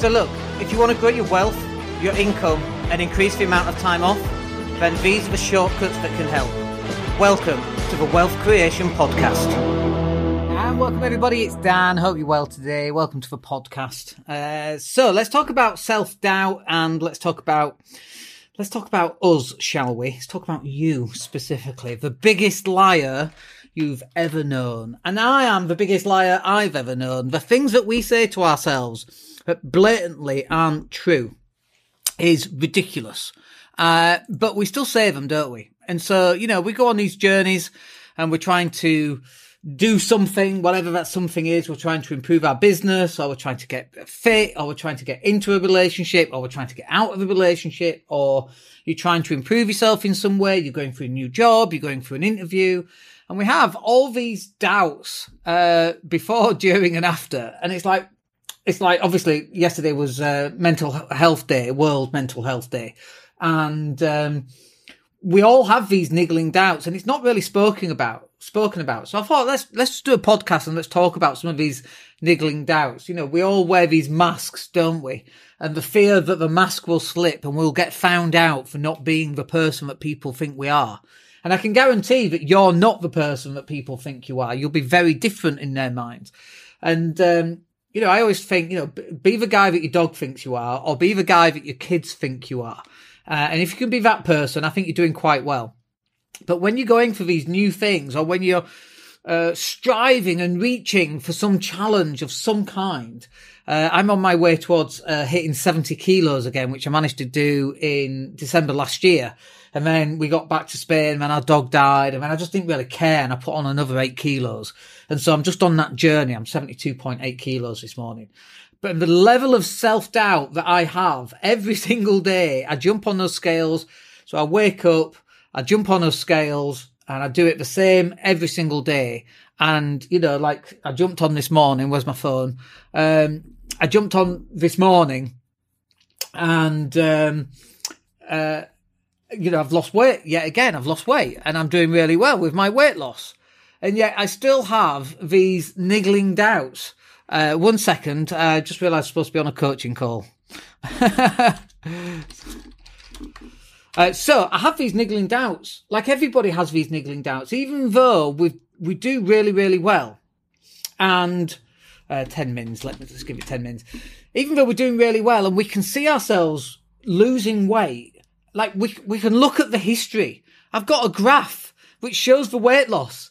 So look, if you want to grow your wealth, your income, and increase the amount of time off, then these are the shortcuts that can help. Welcome to the Wealth Creation Podcast. And welcome everybody, it's Dan. Hope you're well today. Welcome to the podcast. Uh, so let's talk about self-doubt and let's talk about let's talk about us, shall we? Let's talk about you specifically. The biggest liar you've ever known. And I am the biggest liar I've ever known. The things that we say to ourselves that blatantly aren't true is ridiculous. Uh, but we still say them, don't we? And so, you know, we go on these journeys and we're trying to do something, whatever that something is. We're trying to improve our business or we're trying to get fit or we're trying to get into a relationship or we're trying to get out of a relationship or you're trying to improve yourself in some way. You're going for a new job. You're going for an interview and we have all these doubts, uh, before, during and after. And it's like, it's like obviously yesterday was uh, mental health day, World Mental Health Day, and um, we all have these niggling doubts, and it's not really spoken about. Spoken about. So I thought let's let's do a podcast and let's talk about some of these niggling doubts. You know, we all wear these masks, don't we? And the fear that the mask will slip and we'll get found out for not being the person that people think we are. And I can guarantee that you're not the person that people think you are. You'll be very different in their minds. And um, you know, I always think, you know, be the guy that your dog thinks you are, or be the guy that your kids think you are. Uh, and if you can be that person, I think you're doing quite well. But when you're going for these new things, or when you're uh, striving and reaching for some challenge of some kind, uh, I'm on my way towards uh, hitting 70 kilos again, which I managed to do in December last year. And then we got back to Spain, and our dog died, and then I just didn't really care, and I put on another eight kilos. And so I'm just on that journey. I'm 72.8 kilos this morning. But the level of self doubt that I have every single day, I jump on those scales. So I wake up, I jump on those scales, and I do it the same every single day. And, you know, like I jumped on this morning, where's my phone? Um, I jumped on this morning and, um, uh, you know, I've lost weight yet again. I've lost weight and I'm doing really well with my weight loss. And yet I still have these niggling doubts. Uh, one second. I just realized I'm supposed to be on a coaching call. uh, so I have these niggling doubts. Like everybody has these niggling doubts, even though we we do really, really well. And, uh, 10 mins. Let me just give it 10 mins. Even though we're doing really well and we can see ourselves losing weight like we we can look at the history. I've got a graph which shows the weight loss,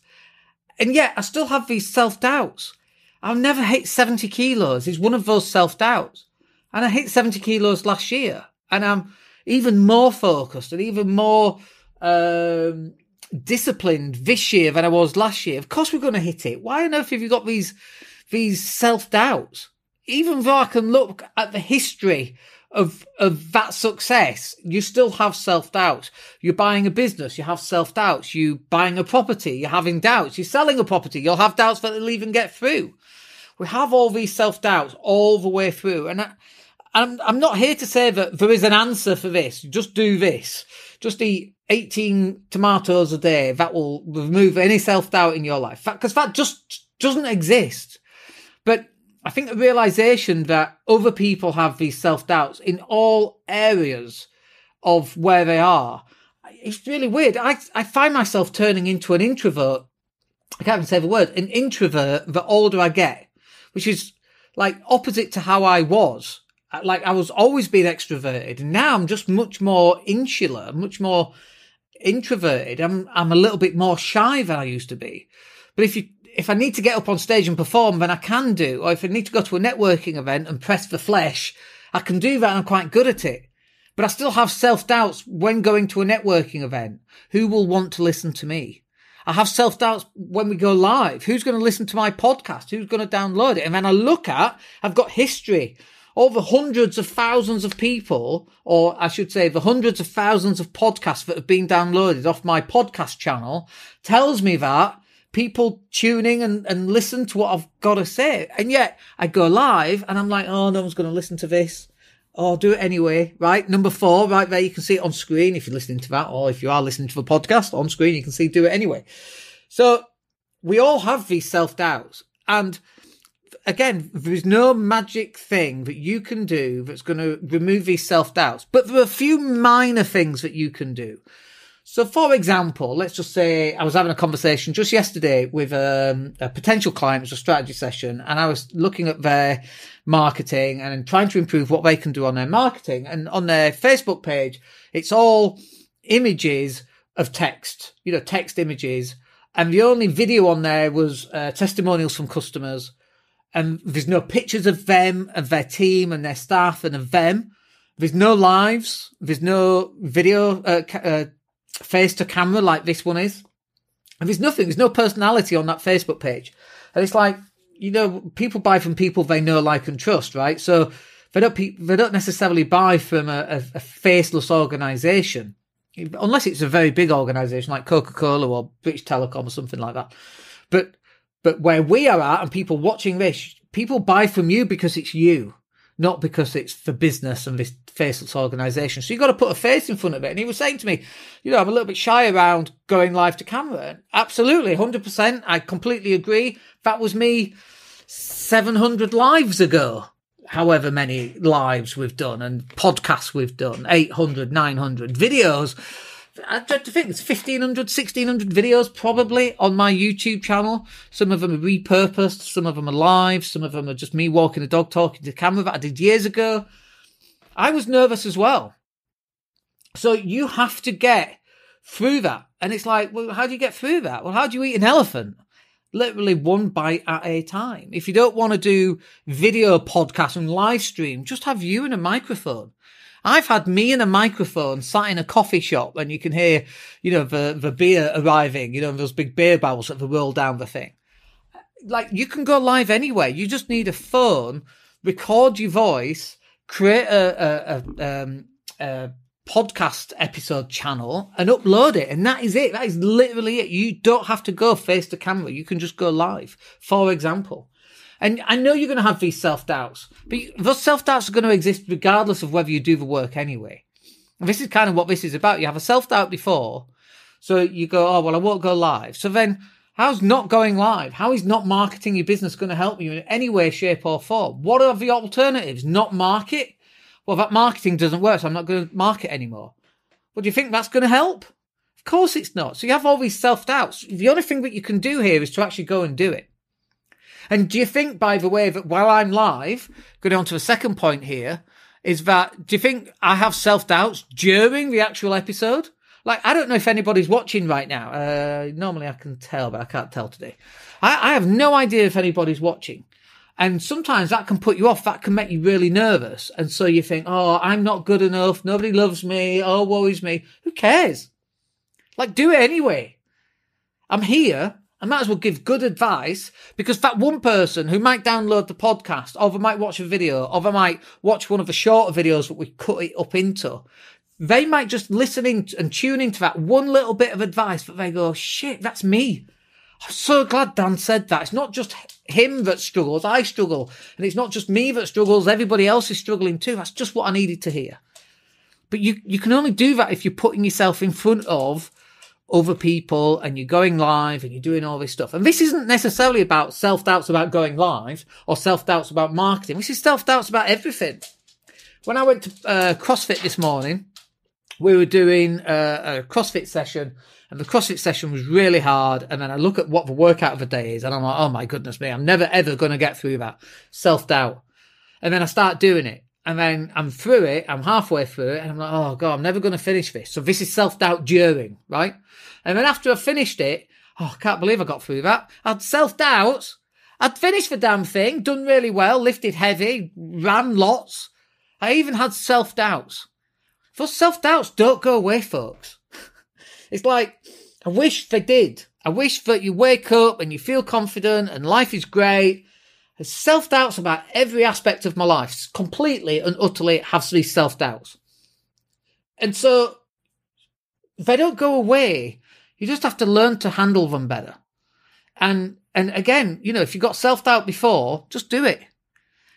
and yet I still have these self doubts. I'll never hit seventy kilos. It's one of those self doubts, and I hit seventy kilos last year, and I'm even more focused and even more um, disciplined this year than I was last year. Of course, we're going to hit it. Why on earth have you got these these self doubts? Even though I can look at the history of of that success, you still have self doubts. You're buying a business, you have self doubts. You buying a property, you're having doubts. You're selling a property, you'll have doubts that they'll even get through. We have all these self doubts all the way through, and I, I'm I'm not here to say that there is an answer for this. Just do this. Just eat 18 tomatoes a day. That will remove any self doubt in your life because that just doesn't exist. But I think the realization that other people have these self doubts in all areas of where they are, it's really weird. I, I find myself turning into an introvert. I can't even say the word, an introvert the older I get, which is like opposite to how I was. Like I was always being extroverted now I'm just much more insular, much more introverted. I'm, I'm a little bit more shy than I used to be. But if you if I need to get up on stage and perform, then I can do. Or if I need to go to a networking event and press the flesh, I can do that. I'm quite good at it. But I still have self doubts when going to a networking event. Who will want to listen to me? I have self doubts when we go live. Who's going to listen to my podcast? Who's going to download it? And then I look at, I've got history. The hundreds of thousands of people, or I should say the hundreds of thousands of podcasts that have been downloaded off my podcast channel tells me that people tuning and, and listen to what I've got to say. And yet I go live and I'm like, oh, no one's going to listen to this. Oh, do it anyway, right? Number four, right there, you can see it on screen if you're listening to that, or if you are listening to the podcast on screen, you can see do it anyway. So we all have these self doubts. And again, there's no magic thing that you can do that's going to remove these self doubts, but there are a few minor things that you can do. So, for example, let's just say I was having a conversation just yesterday with um, a potential client. It was a strategy session, and I was looking at their marketing and trying to improve what they can do on their marketing. And on their Facebook page, it's all images of text, you know, text images. And the only video on there was uh, testimonials from customers. And there's no pictures of them, of their team and their staff and of them. There's no lives. There's no video, uh, uh, face to camera like this one is. And there's nothing, there's no personality on that Facebook page. And it's like, you know, people buy from people they know, like, and trust, right? So they don't, they don't necessarily buy from a, a, a faceless organization, unless it's a very big organization like Coca Cola or British Telecom or something like that. But, but where we are at and people watching this, people buy from you because it's you not because it's for business and this faceless organization. So you've got to put a face in front of it. And he was saying to me, you know, I'm a little bit shy around going live to camera. Absolutely, 100%. I completely agree. That was me 700 lives ago. However many lives we've done and podcasts we've done, 800, 900 videos I think it's 1500, 1600 videos probably on my YouTube channel. Some of them are repurposed, some of them are live, some of them are just me walking the dog talking to the camera that I did years ago. I was nervous as well. So you have to get through that. And it's like, well, how do you get through that? Well, how do you eat an elephant? Literally one bite at a time. If you don't want to do video podcast and live stream, just have you and a microphone. I've had me and a microphone sat in a coffee shop and you can hear, you know, the, the beer arriving, you know, those big beer barrels that roll down the thing. Like you can go live anywhere. You just need a phone, record your voice, create a, a, a, um, a podcast episode channel and upload it. And that is it. That is literally it. You don't have to go face to camera. You can just go live, for example. And I know you're going to have these self doubts, but those self doubts are going to exist regardless of whether you do the work anyway. And this is kind of what this is about. You have a self doubt before, so you go, oh, well, I won't go live. So then, how's not going live? How is not marketing your business going to help you in any way, shape, or form? What are the alternatives? Not market? Well, that marketing doesn't work, so I'm not going to market anymore. Well, do you think that's going to help? Of course it's not. So you have all these self doubts. The only thing that you can do here is to actually go and do it. And do you think, by the way, that while I'm live, going on to a second point here, is that do you think I have self doubts during the actual episode? Like, I don't know if anybody's watching right now. Uh, normally I can tell, but I can't tell today. I, I have no idea if anybody's watching. And sometimes that can put you off. That can make you really nervous. And so you think, oh, I'm not good enough. Nobody loves me. Oh, woe is me. Who cares? Like, do it anyway. I'm here. I might as well give good advice because that one person who might download the podcast or they might watch a video or they might watch one of the shorter videos that we cut it up into, they might just listen in and tune into that one little bit of advice that they go, shit, that's me. I'm so glad Dan said that. It's not just him that struggles, I struggle. And it's not just me that struggles, everybody else is struggling too. That's just what I needed to hear. But you, you can only do that if you're putting yourself in front of other people and you're going live and you're doing all this stuff. And this isn't necessarily about self doubts about going live or self doubts about marketing. This is self doubts about everything. When I went to uh, CrossFit this morning, we were doing uh, a CrossFit session and the CrossFit session was really hard. And then I look at what the workout of the day is and I'm like, oh my goodness me, I'm never ever going to get through that self doubt. And then I start doing it and then I'm through it, I'm halfway through it, and I'm like, oh god, I'm never going to finish this. So this is self doubt during, right? And then after I finished it, oh, I can't believe I got through that. I'd self doubt. I'd finished the damn thing, done really well, lifted heavy, ran lots. I even had self doubts. Those self doubts don't go away, folks. it's like, I wish they did. I wish that you wake up and you feel confident and life is great self doubts about every aspect of my life, completely and utterly have these self doubts. And so they don't go away. You just have to learn to handle them better. And and again, you know, if you got self doubt before, just do it.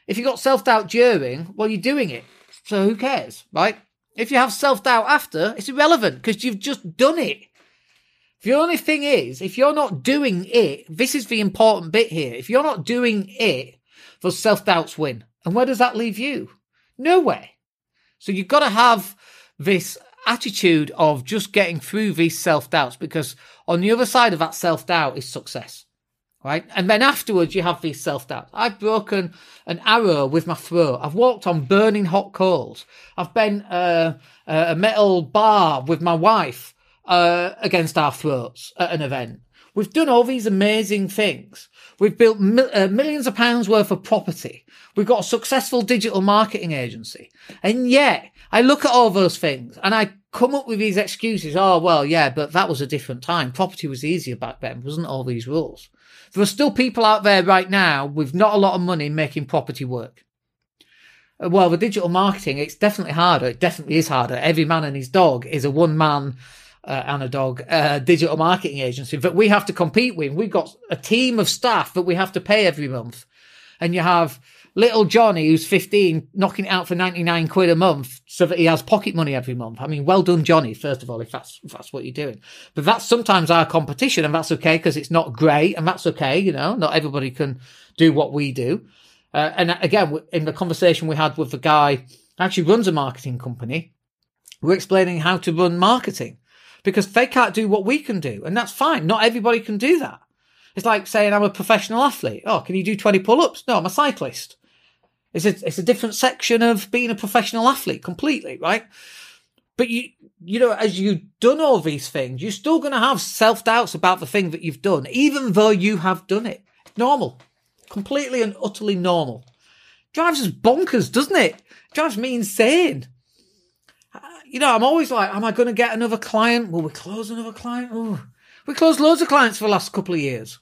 If you got self doubt during, well, you're doing it. So who cares, right? If you have self doubt after, it's irrelevant because you've just done it. The only thing is, if you're not doing it, this is the important bit here. If you're not doing it, those self doubts win. And where does that leave you? Nowhere. So you've got to have this attitude of just getting through these self doubts because on the other side of that self doubt is success. Right. And then afterwards you have these self doubts. I've broken an arrow with my throat. I've walked on burning hot coals. I've been uh, a metal bar with my wife uh, against our throats at an event. We've done all these amazing things. We've built mil- uh, millions of pounds worth of property. We've got a successful digital marketing agency. And yet I look at all those things and I come up with these excuses. Oh, well, yeah, but that was a different time. Property was easier back then, wasn't all these rules. There are still people out there right now with not a lot of money making property work. Uh, well, the digital marketing, it's definitely harder. It definitely is harder. Every man and his dog is a one man uh, and a dog uh, digital marketing agency that we have to compete with. We've got a team of staff that we have to pay every month. And you have little Johnny, who's 15, knocking it out for 99 quid a month so that he has pocket money every month. I mean, well done, Johnny, first of all, if that's, if that's what you're doing. But that's sometimes our competition, and that's okay because it's not great, and that's okay, you know, not everybody can do what we do. Uh, and again, in the conversation we had with the guy actually runs a marketing company, we're explaining how to run marketing because they can't do what we can do. And that's fine. Not everybody can do that. It's like saying I'm a professional athlete. Oh, can you do 20 pull ups? No, I'm a cyclist. It's a, it's a different section of being a professional athlete completely, right? But you, you know, as you've done all these things, you're still going to have self doubts about the thing that you've done, even though you have done it. Normal. Completely and utterly normal. Drives us bonkers, doesn't it? Drives me insane. You know, I'm always like, am I going to get another client? Will we close another client? Ooh. We closed loads of clients for the last couple of years.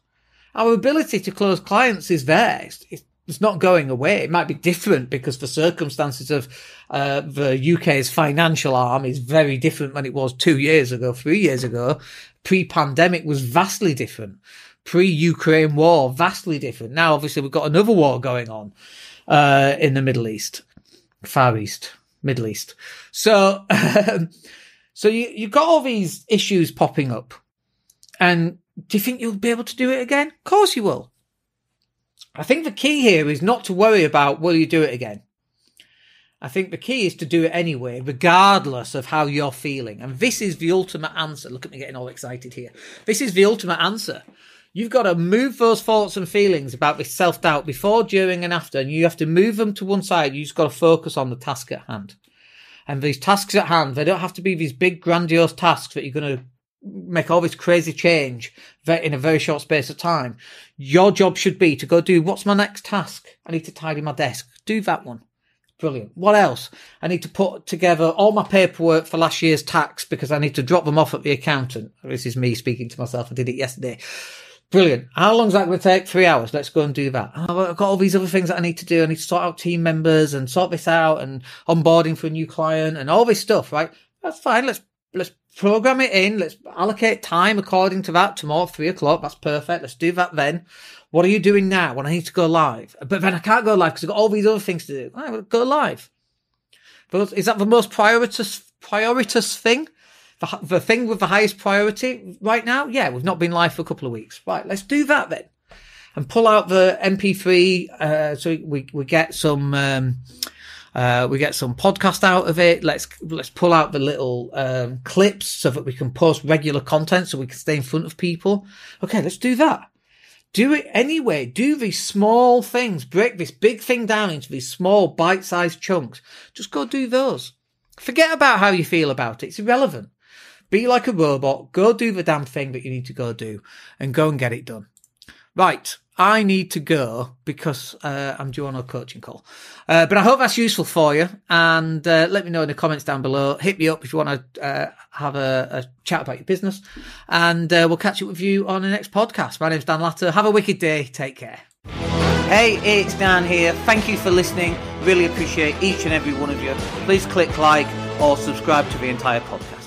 Our ability to close clients is there. It's, it's not going away. It might be different because the circumstances of uh, the UK's financial arm is very different than it was two years ago, three years ago. Pre-pandemic was vastly different. Pre-Ukraine war, vastly different. Now, obviously, we've got another war going on uh, in the Middle East, Far East, Middle East. So, um, so you you've got all these issues popping up, and do you think you'll be able to do it again? Of course you will. I think the key here is not to worry about will you do it again. I think the key is to do it anyway, regardless of how you're feeling. And this is the ultimate answer. Look at me getting all excited here. This is the ultimate answer. You've got to move those thoughts and feelings about this self doubt before, during, and after, and you have to move them to one side. You just got to focus on the task at hand. And these tasks at hand, they don't have to be these big, grandiose tasks that you're going to make all this crazy change in a very short space of time. Your job should be to go do what's my next task? I need to tidy my desk. Do that one. Brilliant. What else? I need to put together all my paperwork for last year's tax because I need to drop them off at the accountant. This is me speaking to myself. I did it yesterday. Brilliant. How long is that going to take? Three hours. Let's go and do that. Oh, I've got all these other things that I need to do. I need to sort out team members and sort this out and onboarding for a new client and all this stuff, right? That's fine. Let's let's program it in. Let's allocate time according to that. Tomorrow, three o'clock. That's perfect. Let's do that then. What are you doing now when I need to go live? But then I can't go live because I've got all these other things to do. Right, go live. But is that the most prioritous, prioritous thing? The, the thing with the highest priority right now? Yeah, we've not been live for a couple of weeks. Right, let's do that then. And pull out the MP3, uh, so we, we get some, um, uh, we get some podcast out of it. Let's let's pull out the little um, clips so that we can post regular content, so we can stay in front of people. Okay, let's do that. Do it anyway. Do these small things. Break this big thing down into these small bite-sized chunks. Just go do those. Forget about how you feel about it. It's irrelevant. Be like a robot. Go do the damn thing that you need to go do, and go and get it done. Right. I need to go because uh, I'm due on a coaching call. Uh, but I hope that's useful for you. And uh, let me know in the comments down below. Hit me up if you want to uh, have a, a, chat about your business. And uh, we'll catch up with you on the next podcast. My name's Dan Latto. Have a wicked day. Take care. Hey, it's Dan here. Thank you for listening. Really appreciate each and every one of you. Please click like or subscribe to the entire podcast.